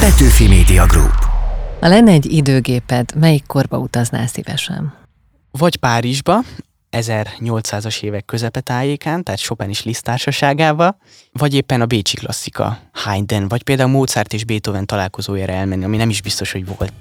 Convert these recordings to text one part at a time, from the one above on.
Petőfi Media Group. Ha lenne egy időgéped, melyik korba utaznál szívesen? Vagy Párizsba, 1800-as évek közepetájékán, tehát Chopin is Liszt társaságába, vagy éppen a Bécsi klasszika, Haydn, vagy például Mozart és Beethoven találkozójára elmenni, ami nem is biztos, hogy volt.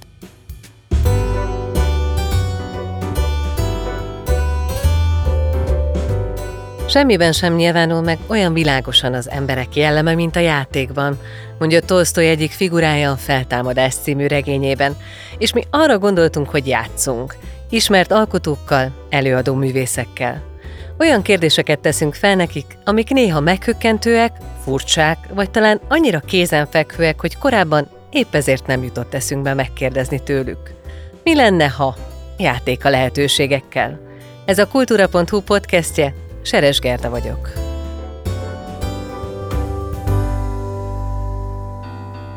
Semmiben sem nyilvánul meg olyan világosan az emberek jelleme, mint a játékban, mondja Tolstoy egyik figurája a Feltámadás című regényében, és mi arra gondoltunk, hogy játszunk, ismert alkotókkal, előadó művészekkel. Olyan kérdéseket teszünk fel nekik, amik néha meghökkentőek, furcsák, vagy talán annyira kézenfekvőek, hogy korábban épp ezért nem jutott eszünkbe megkérdezni tőlük. Mi lenne, ha? Játék a lehetőségekkel. Ez a Kultúra.hu podcastje, Seres Gerda vagyok.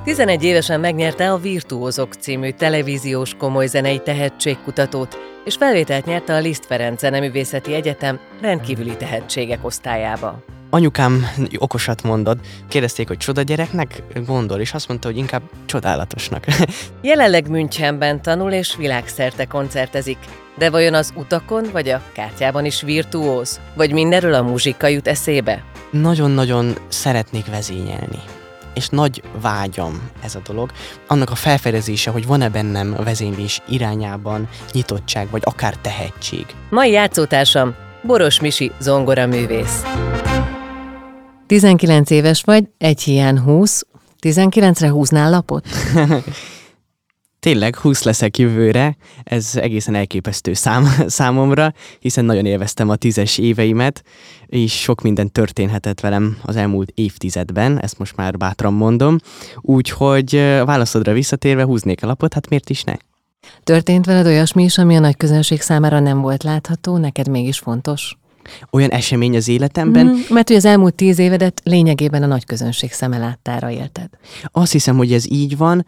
11 évesen megnyerte a Virtuózok című televíziós komoly zenei tehetségkutatót, és felvételt nyerte a Liszt Ferenc Zeneművészeti Egyetem rendkívüli tehetségek osztályába. Anyukám okosat mondod, kérdezték, hogy csoda gyereknek gondol, és azt mondta, hogy inkább csodálatosnak. Jelenleg Münchenben tanul és világszerte koncertezik. De vajon az utakon vagy a kártyában is virtuóz? Vagy mindenről a muzsika jut eszébe? Nagyon-nagyon szeretnék vezényelni és nagy vágyam ez a dolog, annak a felfedezése, hogy van-e bennem a vezénylés irányában nyitottság, vagy akár tehetség. Mai játszótársam Boros Misi zongoraművész. 19 éves vagy, egy hiány 20, 19-re húznál lapot? Tényleg 20 leszek jövőre, ez egészen elképesztő szám számomra, hiszen nagyon élveztem a tízes éveimet, és sok minden történhetett velem az elmúlt évtizedben, ezt most már bátran mondom, úgyhogy válaszodra visszatérve húznék a lapot, hát miért is ne? Történt veled olyasmi is, ami a nagy közönség számára nem volt látható, neked mégis fontos? Olyan esemény az életemben? Mm, mert hogy az elmúlt tíz évedet lényegében a nagy közönség szeme láttára élted. Azt hiszem, hogy ez így van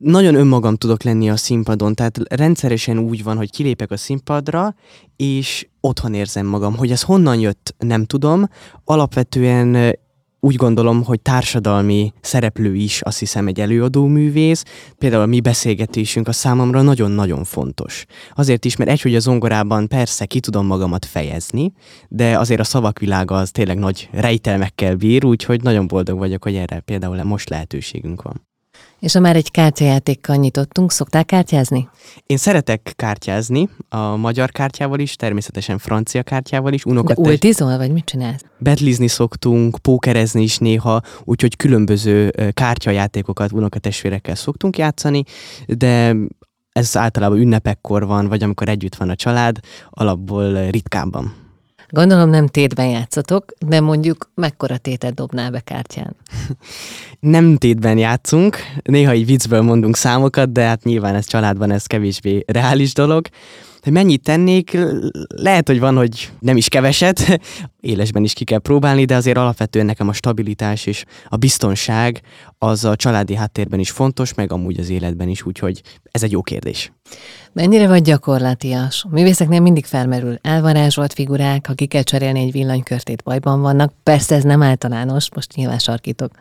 nagyon önmagam tudok lenni a színpadon, tehát rendszeresen úgy van, hogy kilépek a színpadra, és otthon érzem magam. Hogy ez honnan jött, nem tudom. Alapvetően úgy gondolom, hogy társadalmi szereplő is azt hiszem egy előadó művész. Például a mi beszélgetésünk a számomra nagyon-nagyon fontos. Azért is, mert egy, hogy a zongorában persze ki tudom magamat fejezni, de azért a szavak világa az tényleg nagy rejtelmekkel bír, úgyhogy nagyon boldog vagyok, hogy erre például most lehetőségünk van. És ha már egy kártyajátékkal nyitottunk, szoktál kártyázni? Én szeretek kártyázni, a magyar kártyával is, természetesen francia kártyával is. Unokat De ultizol, vagy mit csinálsz? Betlizni szoktunk, pókerezni is néha, úgyhogy különböző kártyajátékokat unokatestvérekkel szoktunk játszani, de ez általában ünnepekkor van, vagy amikor együtt van a család, alapból ritkábban. Gondolom nem tétben játszotok, de mondjuk mekkora tétet dobnál be kártyán? nem tétben játszunk, néha így viccből mondunk számokat, de hát nyilván ez családban ez kevésbé reális dolog hogy mennyit tennék, lehet, hogy van, hogy nem is keveset, élesben is ki kell próbálni, de azért alapvetően nekem a stabilitás és a biztonság az a családi háttérben is fontos, meg amúgy az életben is, úgyhogy ez egy jó kérdés. Mennyire vagy gyakorlatias? A művészeknél mindig felmerül elvarázsolt figurák, ha ki kell cserélni egy villanykörtét, bajban vannak. Persze ez nem általános, most nyilván sarkítok.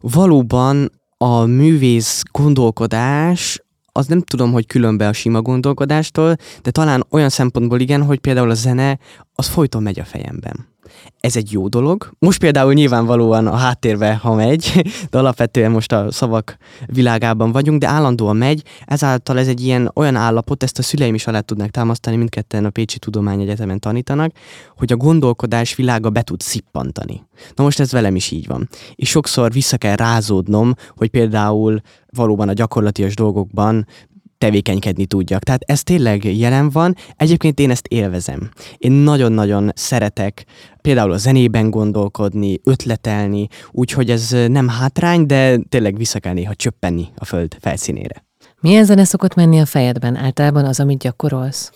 Valóban a művész gondolkodás az nem tudom, hogy különbe a sima gondolkodástól, de talán olyan szempontból igen, hogy például a zene az folyton megy a fejemben. Ez egy jó dolog. Most például nyilvánvalóan a háttérbe, ha megy, de alapvetően most a szavak világában vagyunk, de állandóan megy, ezáltal ez egy ilyen olyan állapot, ezt a szüleim is alá tudnak támasztani, mindketten a Pécsi Tudományegyetemen tanítanak, hogy a gondolkodás világa be tud szippantani. Na most ez velem is így van. És sokszor vissza kell rázódnom, hogy például valóban a gyakorlatias dolgokban tevékenykedni tudjak. Tehát ez tényleg jelen van. Egyébként én ezt élvezem. Én nagyon-nagyon szeretek például a zenében gondolkodni, ötletelni, úgyhogy ez nem hátrány, de tényleg vissza kell néha csöppenni a föld felszínére. Milyen zene szokott menni a fejedben? Általában az, amit gyakorolsz?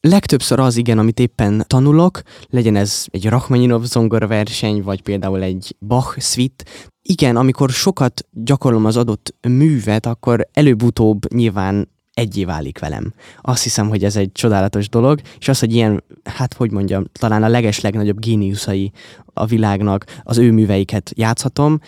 Legtöbbször az igen, amit éppen tanulok, legyen ez egy Rachmaninov zongora verseny, vagy például egy Bach suite. Igen, amikor sokat gyakorlom az adott művet, akkor előbb-utóbb nyilván egyé válik velem. Azt hiszem, hogy ez egy csodálatos dolog, és az, hogy ilyen, hát hogy mondjam, talán a leges legnagyobb géniuszai a világnak, az ő műveiket játszhatom,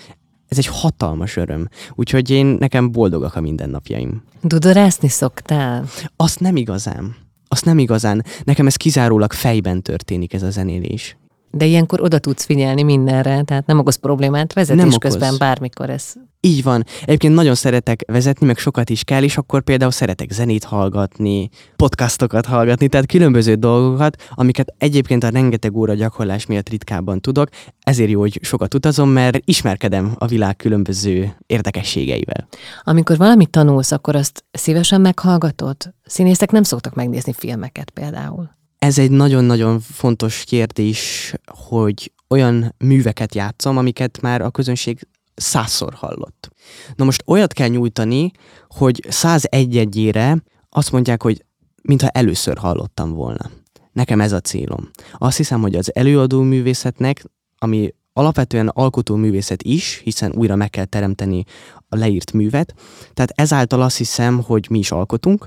ez egy hatalmas öröm. Úgyhogy én nekem boldogak a mindennapjaim. Dudorászni szoktál? Azt nem igazán. Azt nem igazán. Nekem ez kizárólag fejben történik ez a zenélés. De ilyenkor oda tudsz figyelni mindenre, tehát nem okoz problémát vezetés Nem okoz. közben bármikor ez. Így van. Egyébként nagyon szeretek vezetni, meg sokat is kell, és akkor például szeretek zenét hallgatni, podcastokat hallgatni, tehát különböző dolgokat, amiket egyébként a rengeteg óra gyakorlás miatt ritkábban tudok. Ezért jó, hogy sokat utazom, mert ismerkedem a világ különböző érdekességeivel. Amikor valamit tanulsz, akkor azt szívesen meghallgatod? Színészek nem szoktak megnézni filmeket például. Ez egy nagyon-nagyon fontos kérdés, hogy olyan műveket játszom, amiket már a közönség százszor hallott. Na most olyat kell nyújtani, hogy 101 egyére azt mondják, hogy mintha először hallottam volna. Nekem ez a célom. Azt hiszem, hogy az előadó művészetnek, ami alapvetően alkotó művészet is, hiszen újra meg kell teremteni a leírt művet, tehát ezáltal azt hiszem, hogy mi is alkotunk,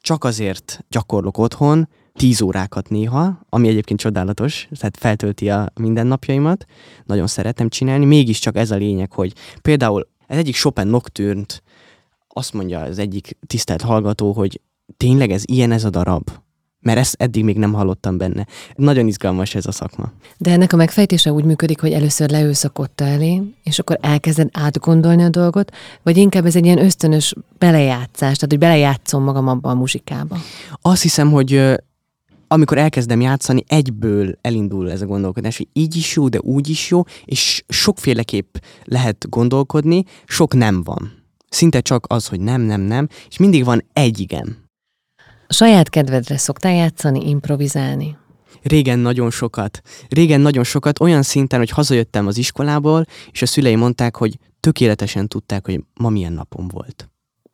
csak azért gyakorlok otthon, tíz órákat néha, ami egyébként csodálatos, tehát feltölti a mindennapjaimat, nagyon szeretem csinálni, mégiscsak ez a lényeg, hogy például ez egyik Chopin nocturne azt mondja az egyik tisztelt hallgató, hogy tényleg ez ilyen ez a darab? Mert ezt eddig még nem hallottam benne. Nagyon izgalmas ez a szakma. De ennek a megfejtése úgy működik, hogy először leülsz a kotta elé, és akkor elkezded átgondolni a dolgot, vagy inkább ez egy ilyen ösztönös belejátszás, tehát hogy belejátszom magam abba a muzsikába. Azt hiszem, hogy amikor elkezdem játszani, egyből elindul ez a gondolkodás, hogy így is jó, de úgy is jó, és sokféleképp lehet gondolkodni, sok nem van. Szinte csak az, hogy nem, nem, nem, és mindig van egy igen. A saját kedvedre szoktál játszani, improvizálni? Régen nagyon sokat. Régen nagyon sokat, olyan szinten, hogy hazajöttem az iskolából, és a szüleim mondták, hogy tökéletesen tudták, hogy ma milyen napom volt.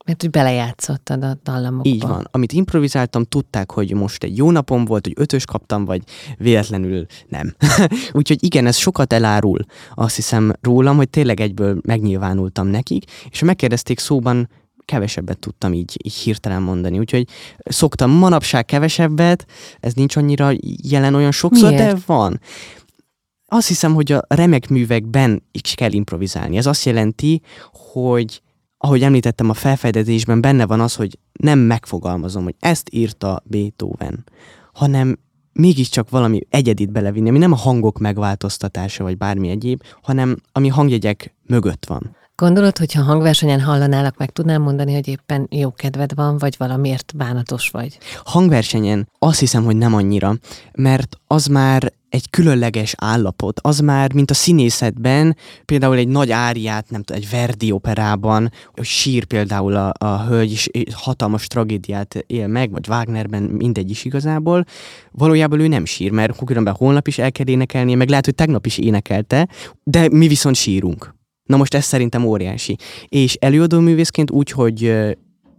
Mert hogy belejátszottad a dallamokba. Így van. Amit improvizáltam, tudták, hogy most egy jó napom volt, hogy ötös kaptam, vagy véletlenül nem. Úgyhogy igen, ez sokat elárul. Azt hiszem rólam, hogy tényleg egyből megnyilvánultam nekik, és ha megkérdezték szóban, kevesebbet tudtam így, így hirtelen mondani. Úgyhogy szoktam manapság kevesebbet, ez nincs annyira jelen olyan sokszor, Miért? de van. Azt hiszem, hogy a remek művekben is kell improvizálni. Ez azt jelenti, hogy ahogy említettem a felfedezésben, benne van az, hogy nem megfogalmazom, hogy ezt írta Beethoven, hanem mégiscsak valami egyedit belevinni, ami nem a hangok megváltoztatása, vagy bármi egyéb, hanem ami hangjegyek mögött van. Gondolod, hogyha hangversenyen hallanálak, meg tudnám mondani, hogy éppen jó kedved van, vagy valamiért bánatos vagy? Hangversenyen azt hiszem, hogy nem annyira, mert az már egy különleges állapot, az már, mint a színészetben, például egy nagy áriát, nem tudom, egy Verdi operában, sír például a, a hölgy, és hatalmas tragédiát él meg, vagy Wagnerben mindegy is igazából, valójában ő nem sír, mert különben holnap is el kell énekelnie, meg lehet, hogy tegnap is énekelte, de mi viszont sírunk. Na most ez szerintem óriási. És előadó művészként úgy, hogy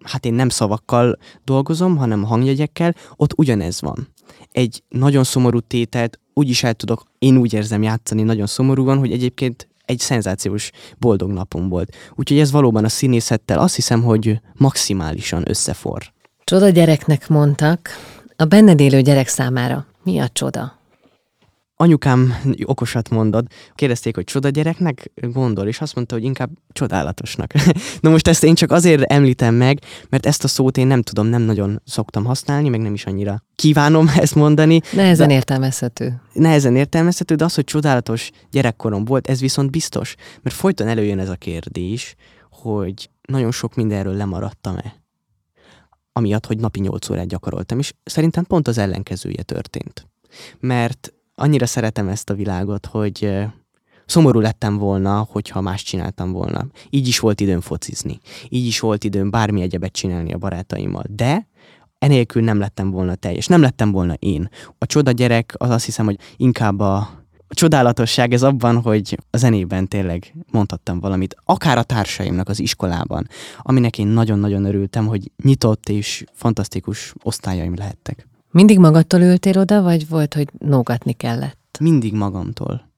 hát én nem szavakkal dolgozom, hanem hangjegyekkel, ott ugyanez van. Egy nagyon szomorú tételt úgy is el tudok, én úgy érzem játszani nagyon szomorúan, hogy egyébként egy szenzációs boldog napom volt. Úgyhogy ez valóban a színészettel azt hiszem, hogy maximálisan összefor. Csoda gyereknek mondtak. A benned élő gyerek számára mi a csoda? Anyukám okosat mondod, kérdezték, hogy csoda gyereknek gondol, és azt mondta, hogy inkább csodálatosnak. Na most ezt én csak azért említem meg, mert ezt a szót én nem tudom, nem nagyon szoktam használni, meg nem is annyira kívánom ezt mondani. Nehezen De- értelmezhető. Nehezen értelmezhető, de az, hogy csodálatos gyerekkorom volt, ez viszont biztos, mert folyton előjön ez a kérdés, hogy nagyon sok mindenről lemaradtam-e. Amiatt, hogy napi 8 órát gyakoroltam, és szerintem pont az ellenkezője történt. Mert annyira szeretem ezt a világot, hogy szomorú lettem volna, hogyha más csináltam volna. Így is volt időm focizni. Így is volt időm bármi egyebet csinálni a barátaimmal. De enélkül nem lettem volna teljes. Nem lettem volna én. A csoda gyerek az azt hiszem, hogy inkább a, a csodálatosság ez abban, hogy a zenében tényleg mondhattam valamit, akár a társaimnak az iskolában, aminek én nagyon-nagyon örültem, hogy nyitott és fantasztikus osztályaim lehettek. Mindig magadtól ültél oda, vagy volt, hogy nógatni kellett? Mindig magamtól.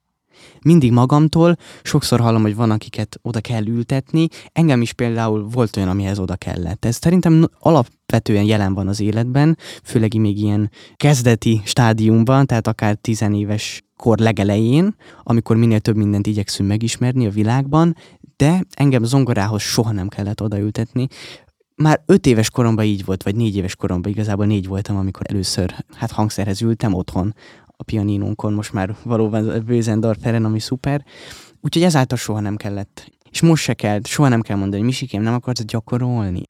Mindig magamtól, sokszor hallom, hogy van, akiket oda kell ültetni. Engem is például volt olyan, amihez oda kellett. Ez szerintem alapvetően jelen van az életben, főleg még ilyen kezdeti stádiumban, tehát akár tizenéves kor legelején, amikor minél több mindent igyekszünk megismerni a világban, de engem zongorához soha nem kellett odaültetni. Már öt éves koromban így volt, vagy négy éves koromban, igazából négy voltam, amikor először hát hangszerhez ültem otthon, a pianinónkon, most már valóban Bőzendorf Feren, ami szuper. Úgyhogy ezáltal soha nem kellett. És most se kell, soha nem kell mondani, hogy Misikém, nem akarsz gyakorolni.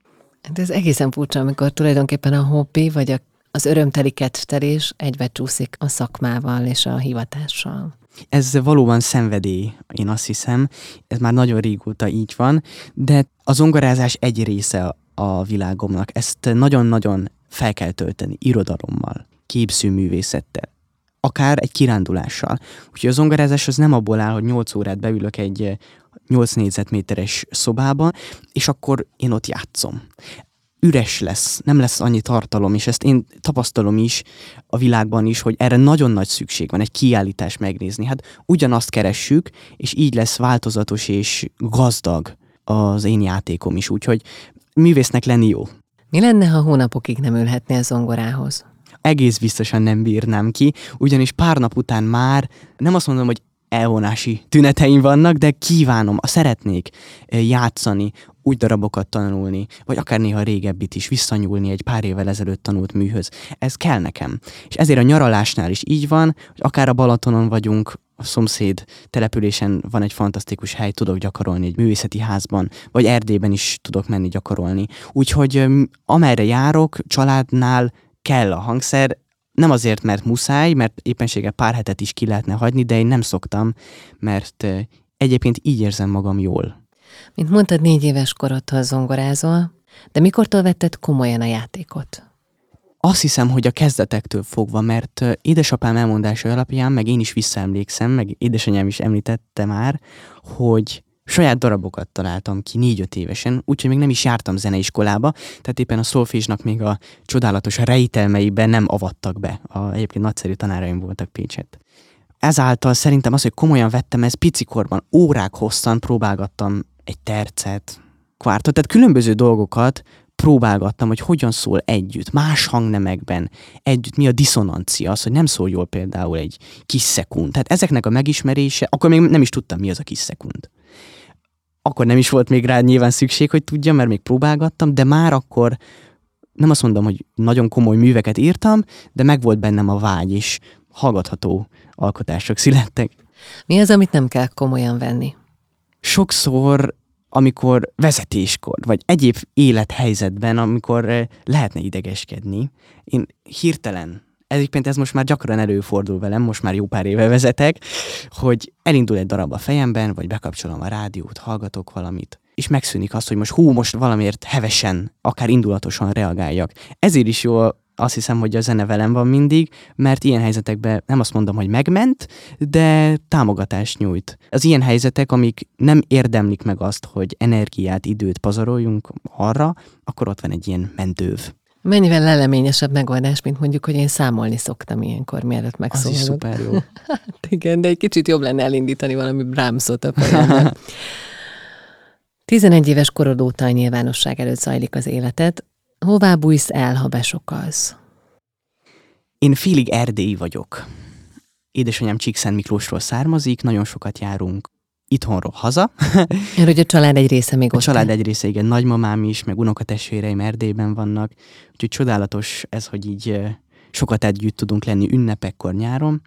De ez egészen furcsa, amikor tulajdonképpen a hobbi, vagy a, az örömteli kettelés egybe csúszik a szakmával és a hivatással. Ez valóban szenvedély, én azt hiszem. Ez már nagyon régóta így van, de a zongorázás egy része a világomnak. Ezt nagyon-nagyon fel kell tölteni irodalommal, képzőművészettel, akár egy kirándulással. Úgyhogy a zongorázás az nem abból áll, hogy 8 órát beülök egy 8 négyzetméteres szobába, és akkor én ott játszom. Üres lesz, nem lesz annyi tartalom, és ezt én tapasztalom is a világban is, hogy erre nagyon nagy szükség van, egy kiállítás megnézni. Hát ugyanazt keressük, és így lesz változatos és gazdag az én játékom is, úgyhogy művésznek lenni jó. Mi lenne, ha hónapokig nem ülhetnél zongorához? Egész biztosan nem bírnám ki, ugyanis pár nap után már nem azt mondom, hogy elvonási tüneteim vannak, de kívánom, szeretnék eh, játszani, úgy darabokat tanulni, vagy akár néha régebbit is visszanyúlni egy pár évvel ezelőtt tanult műhöz. Ez kell nekem. És ezért a nyaralásnál is így van, hogy akár a Balatonon vagyunk, a szomszéd településen van egy fantasztikus hely, tudok gyakorolni egy művészeti házban, vagy Erdélyben is tudok menni gyakorolni. Úgyhogy amerre járok, családnál kell a hangszer, nem azért, mert muszáj, mert éppenséggel pár hetet is ki lehetne hagyni, de én nem szoktam, mert egyébként így érzem magam jól. Mint mondtad, négy éves korodtól zongorázol, de mikortól vetted komolyan a játékot? Azt hiszem, hogy a kezdetektől fogva, mert édesapám elmondása alapján, meg én is visszaemlékszem, meg édesanyám is említette már, hogy saját darabokat találtam ki négy-öt évesen, úgyhogy még nem is jártam zeneiskolába, tehát éppen a szolfésnak még a csodálatos rejtelmeiben nem avattak be. A, egyébként nagyszerű tanáraim voltak Pécset. Ezáltal szerintem az, hogy komolyan vettem, ez picikorban órák hosszan próbálgattam egy tercet, kvártot, tehát különböző dolgokat próbálgattam, hogy hogyan szól együtt, más hangnemekben, együtt, mi a diszonancia, az, hogy nem szól jól például egy kis szekund. Tehát ezeknek a megismerése, akkor még nem is tudtam, mi az a kis szekund akkor nem is volt még rá nyilván szükség, hogy tudjam, mert még próbálgattam, de már akkor nem azt mondom, hogy nagyon komoly műveket írtam, de meg volt bennem a vágy, és hallgatható alkotások születtek. Mi az, amit nem kell komolyan venni? Sokszor, amikor vezetéskor, vagy egyéb élethelyzetben, amikor eh, lehetne idegeskedni, én hirtelen Egyébként ez most már gyakran előfordul velem, most már jó pár éve vezetek, hogy elindul egy darab a fejemben, vagy bekapcsolom a rádiót, hallgatok valamit, és megszűnik az, hogy most hú, most valamiért hevesen, akár indulatosan reagáljak. Ezért is jó azt hiszem, hogy a zene velem van mindig, mert ilyen helyzetekben nem azt mondom, hogy megment, de támogatást nyújt. Az ilyen helyzetek, amik nem érdemlik meg azt, hogy energiát, időt pazaroljunk arra, akkor ott van egy ilyen mentőv. Mennyivel leleményesebb megoldás, mint mondjuk, hogy én számolni szoktam ilyenkor, mielőtt megszólalok. Az is szuper jó. hát igen, de egy kicsit jobb lenne elindítani valami Brahmsot a fejemben. 11 éves korod óta a nyilvánosság előtt zajlik az életed. Hová bújsz el, ha besokalsz? Én félig erdélyi vagyok. Édesanyám Csíkszent Miklósról származik, nagyon sokat járunk itthonról haza. Mert hogy a család egy része még a ott. A család egy része, igen, nagymamám is, meg unokatestvéreim Erdélyben vannak, úgyhogy csodálatos ez, hogy így sokat együtt tudunk lenni ünnepekkor nyáron.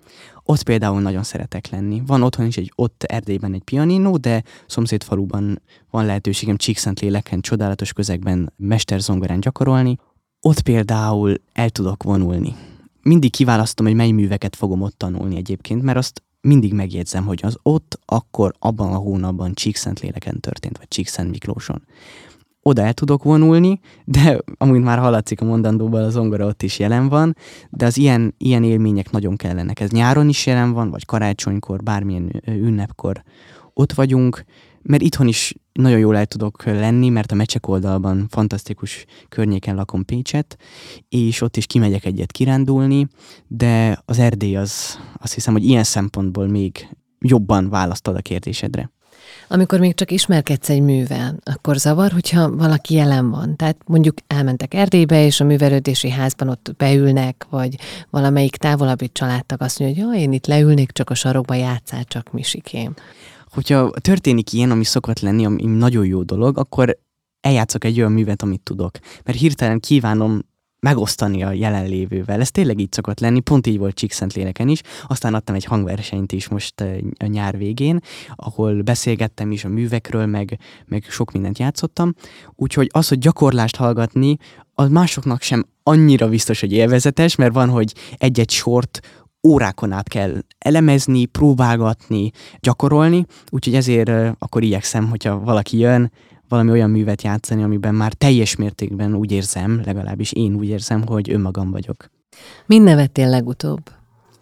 Ott például nagyon szeretek lenni. Van otthon is egy, ott Erdélyben egy pianino, de szomszédfaluban van lehetőségem Csíkszent-léleken, csodálatos közegben mesterzongorán gyakorolni. Ott például el tudok vonulni. Mindig kiválasztom, hogy mely műveket fogom ott tanulni egyébként, mert azt mindig megjegyzem, hogy az ott, akkor, abban a hónapban Csíkszentléleken történt, vagy Csíkszent Miklóson. Oda el tudok vonulni, de amúgy már hallatszik a mondandóban, az zongora ott is jelen van, de az ilyen, ilyen élmények nagyon kellenek. Ez nyáron is jelen van, vagy karácsonykor, bármilyen ünnepkor ott vagyunk, mert itthon is nagyon jól el tudok lenni, mert a mecsek oldalban fantasztikus környéken lakom Pécset, és ott is kimegyek egyet kirándulni, de az Erdély az azt hiszem, hogy ilyen szempontból még jobban választod a kérdésedre. Amikor még csak ismerkedsz egy művel, akkor zavar, hogyha valaki jelen van. Tehát mondjuk elmentek Erdélybe, és a művelődési házban ott beülnek, vagy valamelyik távolabbi családtag azt mondja, hogy ja, én itt leülnék, csak a sarokba játszál, csak misikém. Hogyha történik ilyen, ami szokott lenni, ami nagyon jó dolog, akkor eljátszok egy olyan művet, amit tudok. Mert hirtelen kívánom megosztani a jelenlévővel. Ez tényleg így szokott lenni, pont így volt Csíkszentléleken is. Aztán adtam egy hangversenyt is most eh, a nyár végén, ahol beszélgettem is a művekről, meg, meg sok mindent játszottam. Úgyhogy az, hogy gyakorlást hallgatni, az másoknak sem annyira biztos, hogy élvezetes, mert van, hogy egy-egy sort órákon át kell elemezni, próbálgatni, gyakorolni, úgyhogy ezért eh, akkor igyekszem, hogyha valaki jön, valami olyan művet játszani, amiben már teljes mértékben úgy érzem, legalábbis én úgy érzem, hogy önmagam vagyok. Mind nevettél legutóbb?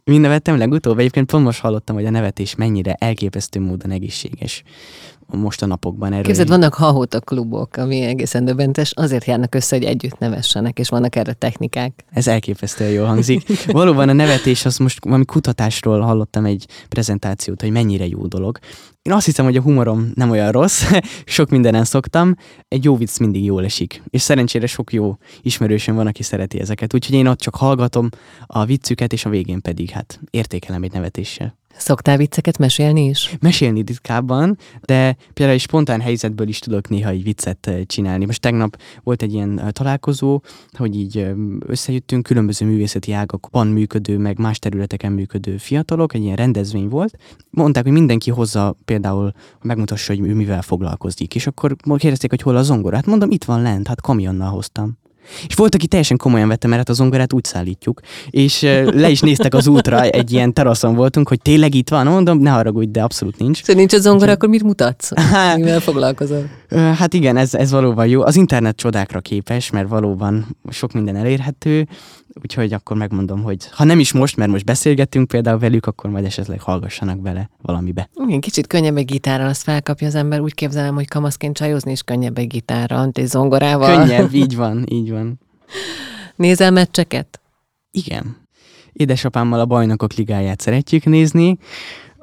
Mind nevettem legutóbb? Egyébként pont most hallottam, hogy a nevetés mennyire elképesztő módon egészséges most a napokban erről. Képzeld, vannak hahóta klubok, ami egészen döbentes, azért járnak össze, hogy együtt nevessenek, és vannak erre technikák. Ez elképesztően jól hangzik. Valóban a nevetés, az most valami kutatásról hallottam egy prezentációt, hogy mennyire jó dolog. Én azt hiszem, hogy a humorom nem olyan rossz, sok mindenen szoktam, egy jó vicc mindig jól esik. És szerencsére sok jó ismerősöm van, aki szereti ezeket. Úgyhogy én ott csak hallgatom a viccüket, és a végén pedig hát értékelem egy nevetéssel. Szoktál vicceket mesélni is? Mesélni ritkábban, de például egy spontán helyzetből is tudok néha egy viccet eh, csinálni. Most tegnap volt egy ilyen eh, találkozó, hogy így eh, összejöttünk különböző művészeti ágakban működő, meg más területeken működő fiatalok, egy ilyen rendezvény volt. Mondták, hogy mindenki hozza például, megmutassa, hogy ő mivel foglalkozik. És akkor kérdezték, hogy hol a zongora. Hát mondom, itt van lent, hát kamionnal hoztam. És volt, aki teljesen komolyan vette, mert hát a zongorát úgy szállítjuk. És le is néztek az útra, egy ilyen teraszon voltunk, hogy tényleg itt van, mondom, ne haragudj, de abszolút nincs. Szóval nincs a zongora, akkor mit mutatsz? Mivel foglalkozol? Hát igen, ez, ez valóban jó. Az internet csodákra képes, mert valóban sok minden elérhető, úgyhogy akkor megmondom, hogy ha nem is most, mert most beszélgetünk például velük, akkor majd esetleg hallgassanak bele valamibe. Igen, kicsit könnyebb egy gitárral, azt felkapja az ember. Úgy képzelem, hogy kamaszként csajozni is könnyebb egy gitárral, mint egy zongorával. Könnyebb, így van, így van. Nézel meccseket? Igen. Édesapámmal a bajnokok ligáját szeretjük nézni,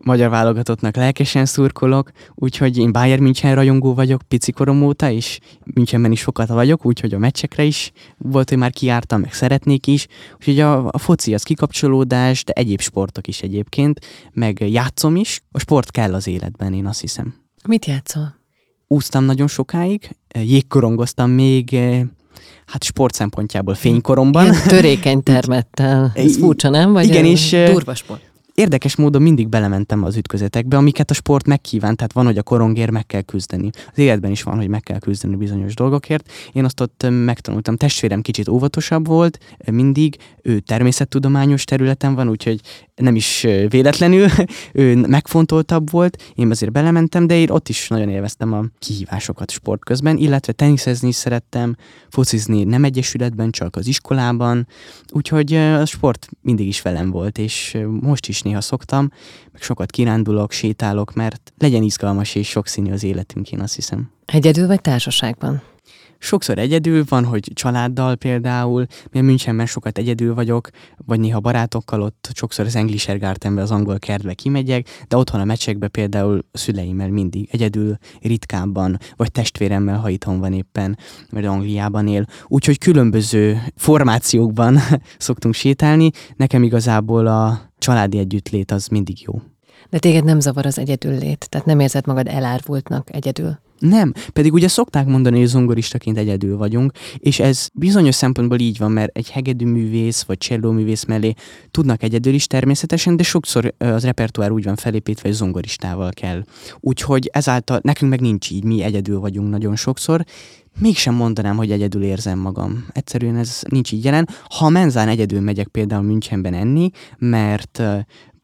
magyar válogatottnak lelkesen szurkolok, úgyhogy én Bayern München rajongó vagyok pici korom óta, és Münchenben is sokat vagyok, úgyhogy a meccsekre is volt, hogy már kiártam, meg szeretnék is. Úgyhogy a, a foci az kikapcsolódás, de egyéb sportok is egyébként, meg játszom is. A sport kell az életben, én azt hiszem. Mit játszol? Úsztam nagyon sokáig, jégkorongoztam még hát sport szempontjából fénykoromban. Ilyen törékeny termettel. Ez furcsa, nem? Vagy Igen, és durva sport érdekes módon mindig belementem az ütközetekbe, amiket a sport megkíván, tehát van, hogy a korongér meg kell küzdeni. Az életben is van, hogy meg kell küzdeni bizonyos dolgokért. Én azt ott megtanultam. Testvérem kicsit óvatosabb volt, mindig, ő természettudományos területen van, úgyhogy nem is véletlenül, ő megfontoltabb volt, én azért belementem, de én ott is nagyon élveztem a kihívásokat sport közben, illetve teniszezni is szerettem, focizni nem egyesületben, csak az iskolában, úgyhogy a sport mindig is velem volt, és most is néha szoktam, meg sokat kirándulok, sétálok, mert legyen izgalmas és sokszínű az életünk, én azt hiszem. Egyedül vagy társaságban? Sokszor egyedül van, hogy családdal például, mert Münchenben sokat egyedül vagyok, vagy néha barátokkal ott sokszor az Englisher Gardenbe, az angol kertbe kimegyek, de otthon a meccsekbe például szüleimmel mindig egyedül, ritkábban, vagy testvéremmel, ha itthon van éppen, mert Angliában él. Úgyhogy különböző formációkban szoktunk sétálni. Nekem igazából a családi együttlét az mindig jó. De téged nem zavar az egyedüllét, tehát nem érzed magad elárvultnak egyedül? Nem, pedig ugye szokták mondani, hogy zongoristaként egyedül vagyunk, és ez bizonyos szempontból így van, mert egy hegedű művész vagy cselló művész mellé tudnak egyedül is természetesen, de sokszor az repertoár úgy van felépítve, hogy zongoristával kell. Úgyhogy ezáltal nekünk meg nincs így, mi egyedül vagyunk nagyon sokszor, mégsem mondanám, hogy egyedül érzem magam. Egyszerűen ez nincs így jelen. Ha menzán egyedül megyek például Münchenben enni, mert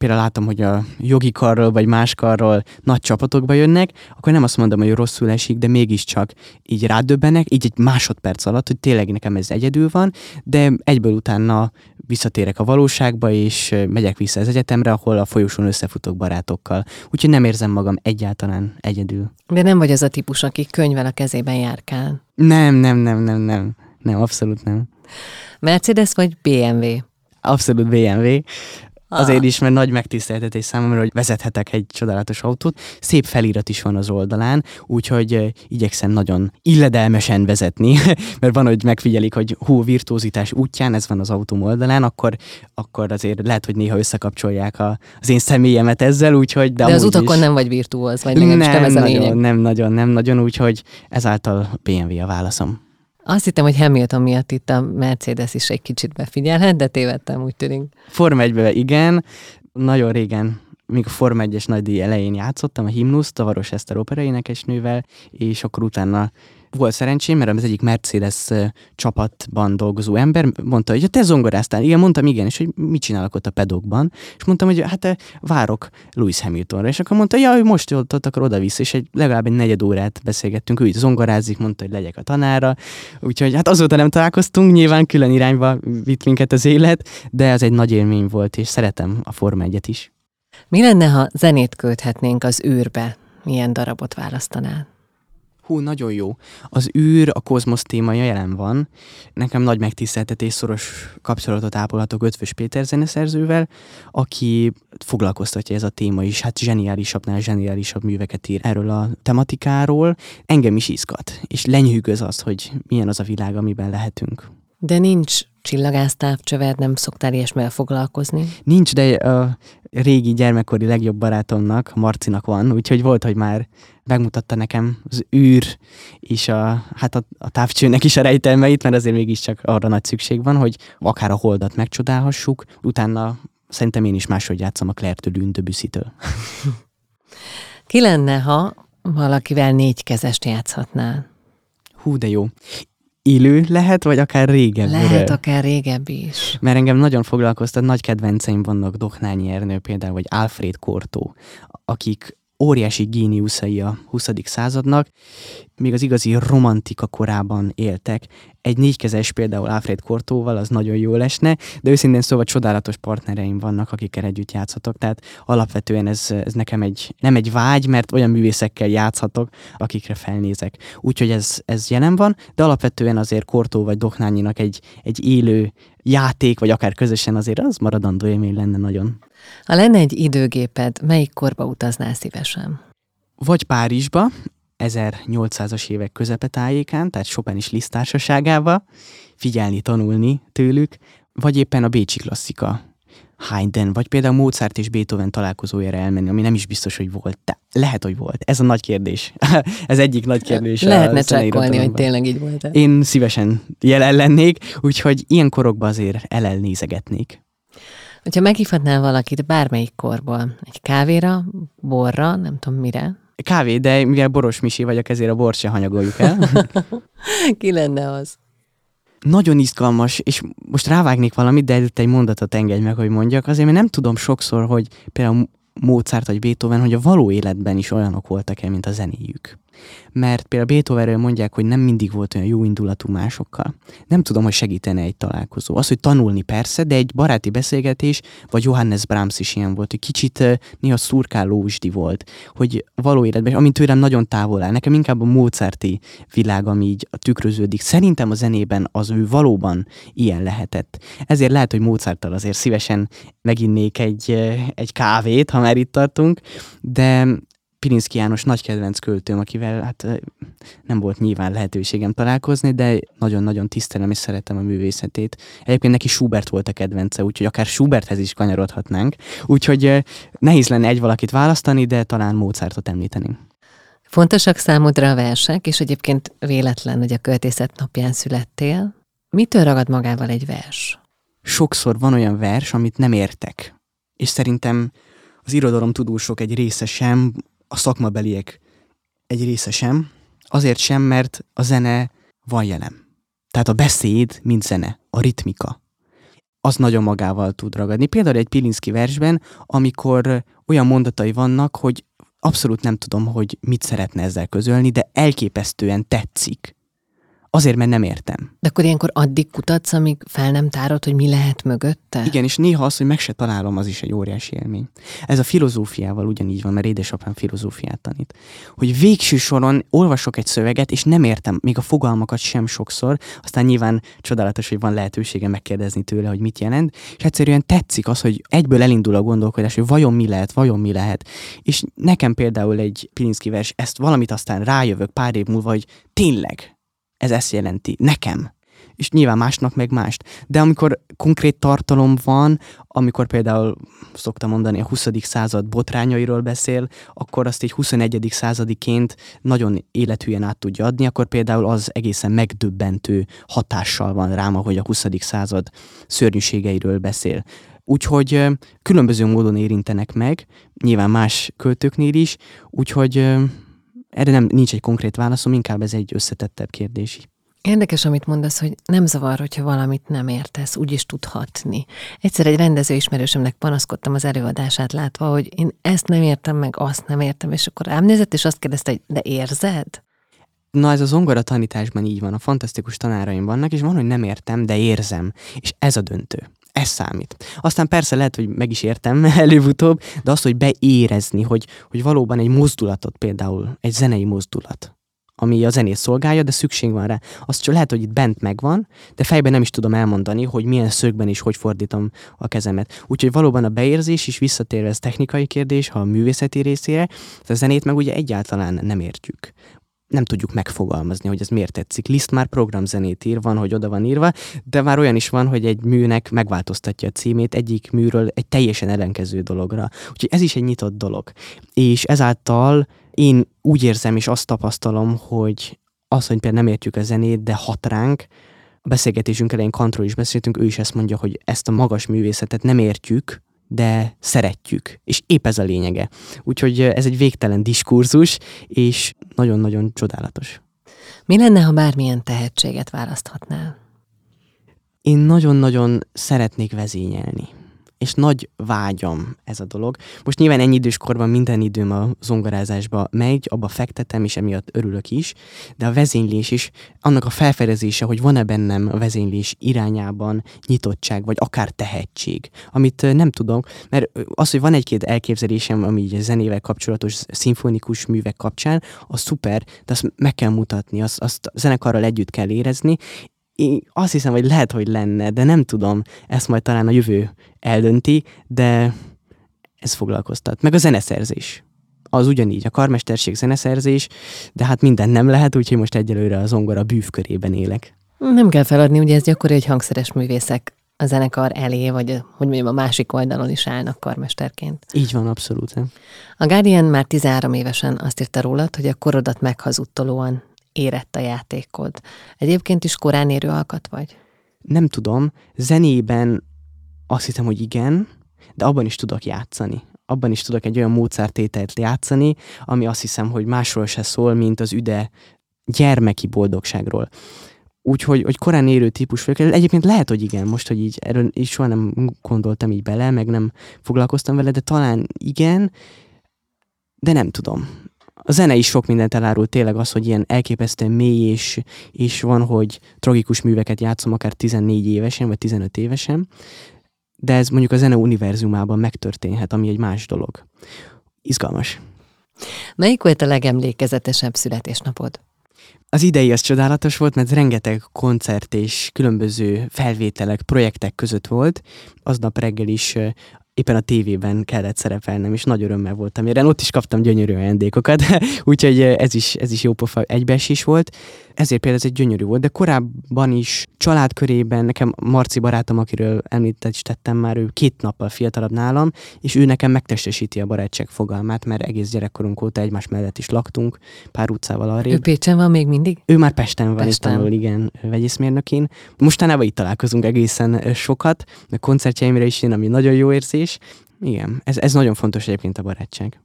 például látom, hogy a jogi karról vagy más karról nagy csapatokba jönnek, akkor nem azt mondom, hogy rosszul esik, de mégiscsak így rádöbbenek, így egy másodperc alatt, hogy tényleg nekem ez egyedül van, de egyből utána visszatérek a valóságba, és megyek vissza az egyetemre, ahol a folyosón összefutok barátokkal. Úgyhogy nem érzem magam egyáltalán egyedül. De nem vagy az a típus, aki könyvvel a kezében járkál. Nem, nem, nem, nem, nem. Nem, abszolút nem. Mercedes vagy BMW? Abszolút BMW Azért is, mert nagy megtiszteltetés számomra, hogy vezethetek egy csodálatos autót. Szép felirat is van az oldalán, úgyhogy igyekszem nagyon illedelmesen vezetni, mert van, hogy megfigyelik, hogy hú, virtuózitás útján, ez van az autóm oldalán, akkor, akkor azért lehet, hogy néha összekapcsolják a, az én személyemet ezzel, úgyhogy... De, de az utakon is. nem vagy virtuóz, vagy nem, nem ez a nagyon, lényeg. Nem nagyon, nem nagyon, úgyhogy ezáltal BMW a válaszom. Azt hittem, hogy Hamilton miatt itt a Mercedes is egy kicsit befigyelhet, de tévedtem, úgy tűnik. Form 1 igen, nagyon régen még a Form 1-es nagydíj elején játszottam a himnusz, Tavaros Eszter operaénekesnővel, és akkor utána volt szerencsém, mert az egyik Mercedes csapatban dolgozó ember mondta, hogy te zongoráztál. Igen, mondtam igen, és hogy mit csinálok ott a pedokban. És mondtam, hogy hát várok Lewis Hamiltonra. És akkor mondta, ja, hogy most ott, ott akkor oda visz, és egy, legalább egy negyed órát beszélgettünk, ő így zongorázik, mondta, hogy legyek a tanára. Úgyhogy hát azóta nem találkoztunk, nyilván külön irányba vitt minket az élet, de ez egy nagy élmény volt, és szeretem a Forma 1 is. Mi lenne, ha zenét költhetnénk az űrbe? Milyen darabot választanál? Hú, nagyon jó. Az űr, a kozmosz témája jelen van. Nekem nagy megtiszteltetés, szoros kapcsolatot ápolhatok Ötvös Péter zeneszerzővel, aki foglalkoztatja ez a téma is, hát zseniálisabbnál zseniálisabb műveket ír erről a tematikáról. Engem is izgat, és lenyűgöz az, hogy milyen az a világ, amiben lehetünk. De nincs csillagásztávcsöved, nem szoktál ilyesmivel foglalkozni? Nincs, de a régi gyermekkori legjobb barátomnak, Marcinak van, úgyhogy volt, hogy már megmutatta nekem az űr és a, hát a, a távcsőnek is a rejtelmeit, mert azért mégiscsak arra nagy szükség van, hogy akár a holdat megcsodálhassuk, utána szerintem én is máshogy játszom a Claire-től Ündöbüszitől. Ki lenne, ha valakivel négy kezest játszhatnál? Hú, de jó élő lehet, vagy akár régebbi? Lehet akár régebbi is. Mert engem nagyon foglalkoztat, nagy kedvenceim vannak Doknányi Ernő például, vagy Alfred Kortó, akik óriási géniuszai a 20. századnak, még az igazi romantika korában éltek. Egy négykezes például Alfred Kortóval, az nagyon jó lesne, de őszintén szóval csodálatos partnereim vannak, akikkel együtt játszhatok, tehát alapvetően ez, ez nekem egy, nem egy vágy, mert olyan művészekkel játszhatok, akikre felnézek. Úgyhogy ez, ez jelen van, de alapvetően azért Kortó vagy Doknányinak egy, egy élő játék, vagy akár közösen azért az maradandó élmény lenne nagyon. Ha lenne egy időgéped, melyik korba utaznál szívesen? Vagy Párizsba, 1800-as évek közepetájékán, tehát Chopin is Liszt társaságával, figyelni, tanulni tőlük, vagy éppen a Bécsi klasszika, Haydn, vagy például Mozart és Beethoven találkozójára elmenni, ami nem is biztos, hogy volt. De lehet, hogy volt. Ez a nagy kérdés. Ez egyik nagy kérdés. Lehetne csekkolni, hogy tényleg így volt. Én szívesen jelen lennék, úgyhogy ilyen korokban azért elelnézegetnék. Hogyha meghívhatnál valakit bármelyik korból, egy kávéra, borra, nem tudom mire. Kávé, de mivel boros misi vagyok, ezért a bort se hanyagoljuk el. Ki lenne az? Nagyon izgalmas, és most rávágnék valamit, de előtte egy mondatot engedj meg, hogy mondjak, azért mert nem tudom sokszor, hogy például Mozart vagy Beethoven, hogy a való életben is olyanok voltak-e, mint a zenéjük mert például Beethovenről mondják, hogy nem mindig volt olyan jó indulatú másokkal. Nem tudom, hogy segítene egy találkozó. Az, hogy tanulni persze, de egy baráti beszélgetés, vagy Johannes Brahms is ilyen volt, hogy kicsit néha szurkálósdi volt, hogy való életben, amint tőlem nagyon távol áll, nekem inkább a Mozarti világ, ami így tükröződik. Szerintem a zenében az ő valóban ilyen lehetett. Ezért lehet, hogy Mozarttal azért szívesen meginnék egy, egy kávét, ha már itt tartunk, de Pirinszki János nagy kedvenc költőm, akivel hát nem volt nyilván lehetőségem találkozni, de nagyon-nagyon tisztelem és szeretem a művészetét. Egyébként neki Schubert volt a kedvence, úgyhogy akár Schuberthez is kanyarodhatnánk. Úgyhogy nehéz lenne egy valakit választani, de talán Mozartot említeni. Fontosak számodra a versek, és egyébként véletlen, hogy a költészet napján születtél. Mitől ragad magával egy vers? Sokszor van olyan vers, amit nem értek. És szerintem az irodalom tudósok egy része sem a szakmabeliek egy része sem, azért sem, mert a zene van jelen. Tehát a beszéd, mint zene, a ritmika, az nagyon magával tud ragadni. Például egy Pilinszki versben, amikor olyan mondatai vannak, hogy abszolút nem tudom, hogy mit szeretne ezzel közölni, de elképesztően tetszik Azért, mert nem értem. De akkor ilyenkor addig kutatsz, amíg fel nem tárod, hogy mi lehet mögötte? Igen, és néha az, hogy meg se találom, az is egy óriási élmény. Ez a filozófiával ugyanígy van, mert édesapám filozófiát tanít. Hogy végső soron olvasok egy szöveget, és nem értem még a fogalmakat sem sokszor, aztán nyilván csodálatos, hogy van lehetősége megkérdezni tőle, hogy mit jelent, és egyszerűen tetszik az, hogy egyből elindul a gondolkodás, hogy vajon mi lehet, vajon mi lehet. És nekem például egy Pilinszki vers, ezt valamit aztán rájövök pár év múlva, hogy tényleg, ez ezt jelenti. Nekem. És nyilván másnak meg mást. De amikor konkrét tartalom van, amikor például szoktam mondani a 20. század botrányairól beszél, akkor azt egy 21. századiként nagyon élethűen át tudja adni, akkor például az egészen megdöbbentő hatással van rám, ahogy a 20. század szörnyűségeiről beszél. Úgyhogy különböző módon érintenek meg, nyilván más költőknél is, úgyhogy erre nem, nincs egy konkrét válaszom, inkább ez egy összetettebb kérdés. Érdekes, amit mondasz, hogy nem zavar, hogyha valamit nem értesz, úgy is tudhatni. Egyszer egy rendező ismerősömnek panaszkodtam az előadását látva, hogy én ezt nem értem, meg azt nem értem, és akkor rám nézett, és azt kérdezte, hogy de érzed? Na ez a zongora tanításban így van, a fantasztikus tanáraim vannak, és van, hogy nem értem, de érzem. És ez a döntő. Ez számít. Aztán persze lehet, hogy meg is értem előbb-utóbb, de azt, hogy beérezni, hogy, hogy valóban egy mozdulatot például, egy zenei mozdulat, ami a zenét szolgálja, de szükség van rá. Azt csak lehet, hogy itt bent megvan, de fejben nem is tudom elmondani, hogy milyen szögben is hogy fordítom a kezemet. Úgyhogy valóban a beérzés is visszatérve ez technikai kérdés, ha a művészeti részére, a zenét meg ugye egyáltalán nem értjük nem tudjuk megfogalmazni, hogy ez miért tetszik. Liszt már programzenét ír, van, hogy oda van írva, de már olyan is van, hogy egy műnek megváltoztatja a címét egyik műről egy teljesen ellenkező dologra. Úgyhogy ez is egy nyitott dolog. És ezáltal én úgy érzem és azt tapasztalom, hogy az, hogy például nem értjük a zenét, de hat ránk, a beszélgetésünk elején Kantról is beszéltünk, ő is ezt mondja, hogy ezt a magas művészetet nem értjük, de szeretjük, és épp ez a lényege. Úgyhogy ez egy végtelen diskurzus, és nagyon-nagyon csodálatos. Mi lenne, ha bármilyen tehetséget választhatnál? Én nagyon-nagyon szeretnék vezényelni és nagy vágyam ez a dolog. Most nyilván ennyi időskorban minden időm a zongorázásba megy, abba fektetem, és emiatt örülök is, de a vezénylés is, annak a felfedezése, hogy van-e bennem a vezénylés irányában nyitottság, vagy akár tehetség, amit nem tudom, mert az, hogy van egy-két elképzelésem, ami így zenével kapcsolatos szimfonikus művek kapcsán, az szuper, de azt meg kell mutatni, azt, azt zenekarral együtt kell érezni, én azt hiszem, hogy lehet, hogy lenne, de nem tudom, ezt majd talán a jövő eldönti, de ez foglalkoztat. Meg a zeneszerzés. Az ugyanígy, a karmesterség zeneszerzés, de hát minden nem lehet, úgyhogy most egyelőre a zongora bűvkörében élek. Nem kell feladni, ugye ez gyakori, hogy hangszeres művészek a zenekar elé, vagy hogy mondjam, a másik oldalon is állnak karmesterként. Így van, abszolút. A Guardian már 13 évesen azt írta rólad, hogy a korodat meghazudtolóan érett a játékod. Egyébként is korán érő alkat vagy? Nem tudom. Zenében azt hiszem, hogy igen, de abban is tudok játszani. Abban is tudok egy olyan módszertételt játszani, ami azt hiszem, hogy másról se szól, mint az üde gyermeki boldogságról. Úgyhogy hogy korán érő típus vagyok. Egyébként lehet, hogy igen, most, hogy így erről is soha nem gondoltam így bele, meg nem foglalkoztam vele, de talán igen, de nem tudom a zene is sok mindent elárul, tényleg az, hogy ilyen elképesztően mély, és, és van, hogy tragikus műveket játszom akár 14 évesen, vagy 15 évesen, de ez mondjuk a zene univerzumában megtörténhet, ami egy más dolog. Izgalmas. Melyik volt a legemlékezetesebb születésnapod? Az idei az csodálatos volt, mert rengeteg koncert és különböző felvételek, projektek között volt. Aznap reggel is éppen a tévében kellett szerepelnem, és nagy örömmel voltam Én Ott is kaptam gyönyörű ajándékokat, úgyhogy ez is, ez is jó pofa egybeesés volt. Ezért például ez egy gyönyörű volt, de korábban is családkörében, nekem Marci barátom, akiről említett is tettem már, ő két nappal fiatalabb nálam, és ő nekem megtestesíti a barátság fogalmát, mert egész gyerekkorunk óta egymás mellett is laktunk, pár utcával arrébb. Ő Pécsen van még mindig? Ő már Pesten van, Pesten. tanul, igen, vegyészmérnökén. Mostanában itt találkozunk egészen sokat, a koncertjeimre is jön, ami nagyon jó érzés. Igen, ez, ez nagyon fontos egyébként a barátság.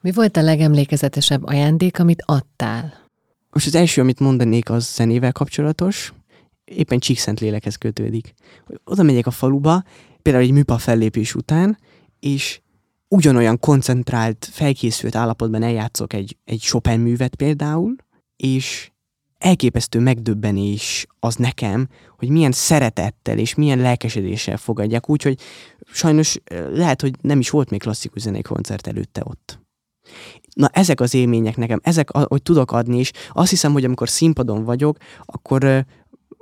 Mi volt a legemlékezetesebb ajándék, amit adtál? Most az első, amit mondanék, az zenével kapcsolatos. Éppen Csíkszent lélekhez kötődik. Oda megyek a faluba, például egy műpa fellépés után, és ugyanolyan koncentrált, felkészült állapotban eljátszok egy, egy Chopin művet például, és elképesztő megdöbbenés az nekem, hogy milyen szeretettel és milyen lelkesedéssel fogadják, úgyhogy sajnos lehet, hogy nem is volt még klasszikus zenei koncert előtte ott. Na ezek az élmények nekem, ezek, hogy tudok adni, és azt hiszem, hogy amikor színpadon vagyok, akkor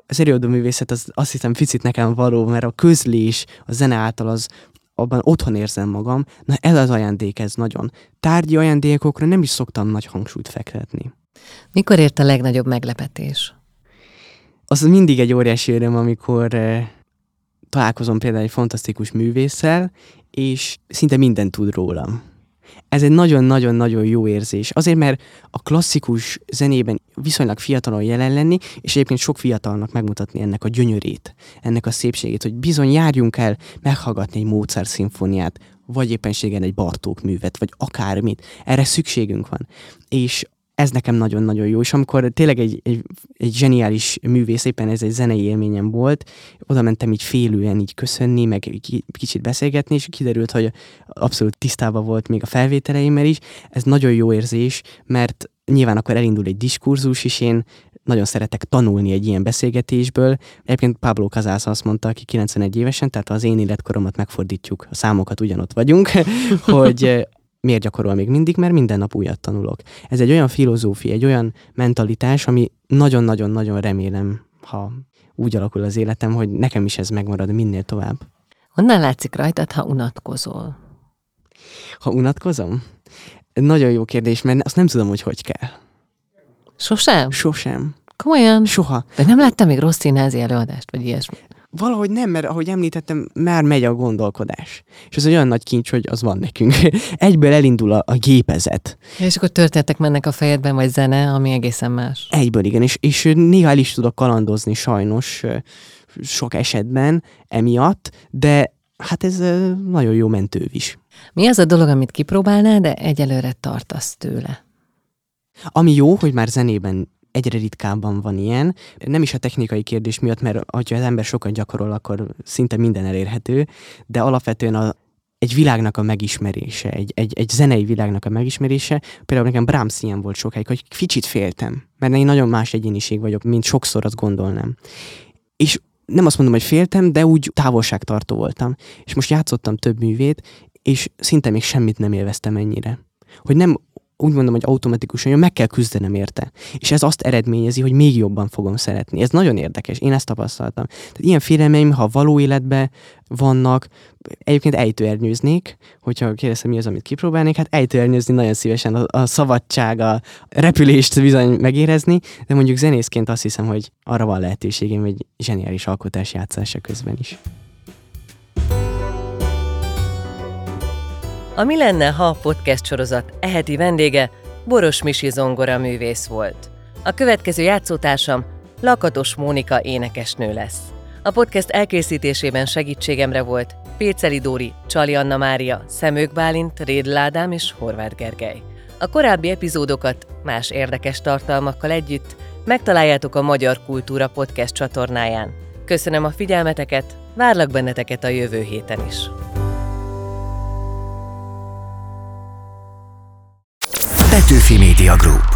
az művészet az azt hiszem picit nekem való, mert a közlés, a zene által az abban otthon érzem magam, na ez az ajándék, ez nagyon. Tárgyi ajándékokra nem is szoktam nagy hangsúlyt fektetni. Mikor ért a legnagyobb meglepetés? Az mindig egy óriási öröm, amikor eh, találkozom például egy fantasztikus művésszel, és szinte mindent tud rólam ez egy nagyon-nagyon-nagyon jó érzés. Azért, mert a klasszikus zenében viszonylag fiatalon jelen lenni, és egyébként sok fiatalnak megmutatni ennek a gyönyörét, ennek a szépségét, hogy bizony járjunk el meghallgatni egy Mozart szimfóniát, vagy éppenségen egy Bartók művet, vagy akármit. Erre szükségünk van. És ez nekem nagyon-nagyon jó, és amikor tényleg egy, egy, egy zseniális művész, éppen ez egy zenei élményem volt, oda mentem így félően így köszönni, meg kicsit beszélgetni, és kiderült, hogy abszolút tisztában volt még a felvételeimmel is. Ez nagyon jó érzés, mert nyilván akkor elindul egy diskurzus, és én nagyon szeretek tanulni egy ilyen beszélgetésből. Egyébként Pablo Casals azt mondta, aki 91 évesen, tehát az én életkoromat megfordítjuk, a számokat ugyanott vagyunk, hogy miért gyakorol még mindig, mert minden nap újat tanulok. Ez egy olyan filozófia, egy olyan mentalitás, ami nagyon-nagyon-nagyon remélem, ha úgy alakul az életem, hogy nekem is ez megmarad minél tovább. Honnan látszik rajtad, ha unatkozol? Ha unatkozom? Nagyon jó kérdés, mert azt nem tudom, hogy hogy kell. Sosem? Sosem. Komolyan? Soha. De nem láttam még rossz színházi előadást, vagy ilyesmi? Valahogy nem, mert ahogy említettem, már megy a gondolkodás. És ez egy olyan nagy kincs, hogy az van nekünk. Egyből elindul a, a gépezet. Ja, és akkor történetek mennek a fejedben, vagy zene, ami egészen más. Egyből, igen. És, és néha el is tudok kalandozni sajnos sok esetben emiatt, de hát ez nagyon jó mentő is. Mi az a dolog, amit kipróbálnál, de egyelőre tartasz tőle? Ami jó, hogy már zenében egyre ritkábban van ilyen. Nem is a technikai kérdés miatt, mert ha az ember sokat gyakorol, akkor szinte minden elérhető, de alapvetően a, egy világnak a megismerése, egy, egy, egy zenei világnak a megismerése. Például nekem Brahms ilyen volt sokáig, hogy kicsit féltem, mert én nagyon más egyéniség vagyok, mint sokszor azt gondolnám. És nem azt mondom, hogy féltem, de úgy távolságtartó voltam. És most játszottam több művét, és szinte még semmit nem élveztem ennyire. Hogy nem úgy mondom, hogy automatikusan, hogy meg kell küzdenem érte. És ez azt eredményezi, hogy még jobban fogom szeretni. Ez nagyon érdekes, én ezt tapasztaltam. Tehát ilyen félelmeim, ha való életben vannak, egyébként ejtőernyőznék, hogyha kérdezem, mi az, amit kipróbálnék, hát ejtőernyőzni nagyon szívesen a, a szabadság, a repülést bizony megérezni, de mondjuk zenészként azt hiszem, hogy arra van lehetőségem, hogy zseniális alkotás játszása közben is. A Mi lenne, ha podcast sorozat eheti vendége Boros Misi zongora művész volt. A következő játszótársam Lakatos Mónika énekesnő lesz. A podcast elkészítésében segítségemre volt Péceli Dóri, Csali Anna Mária, Szemők Bálint, Rédl Ádám és Horváth Gergely. A korábbi epizódokat más érdekes tartalmakkal együtt megtaláljátok a Magyar Kultúra Podcast csatornáján. Köszönöm a figyelmeteket, várlak benneteket a jövő héten is. Petőfi Media Group.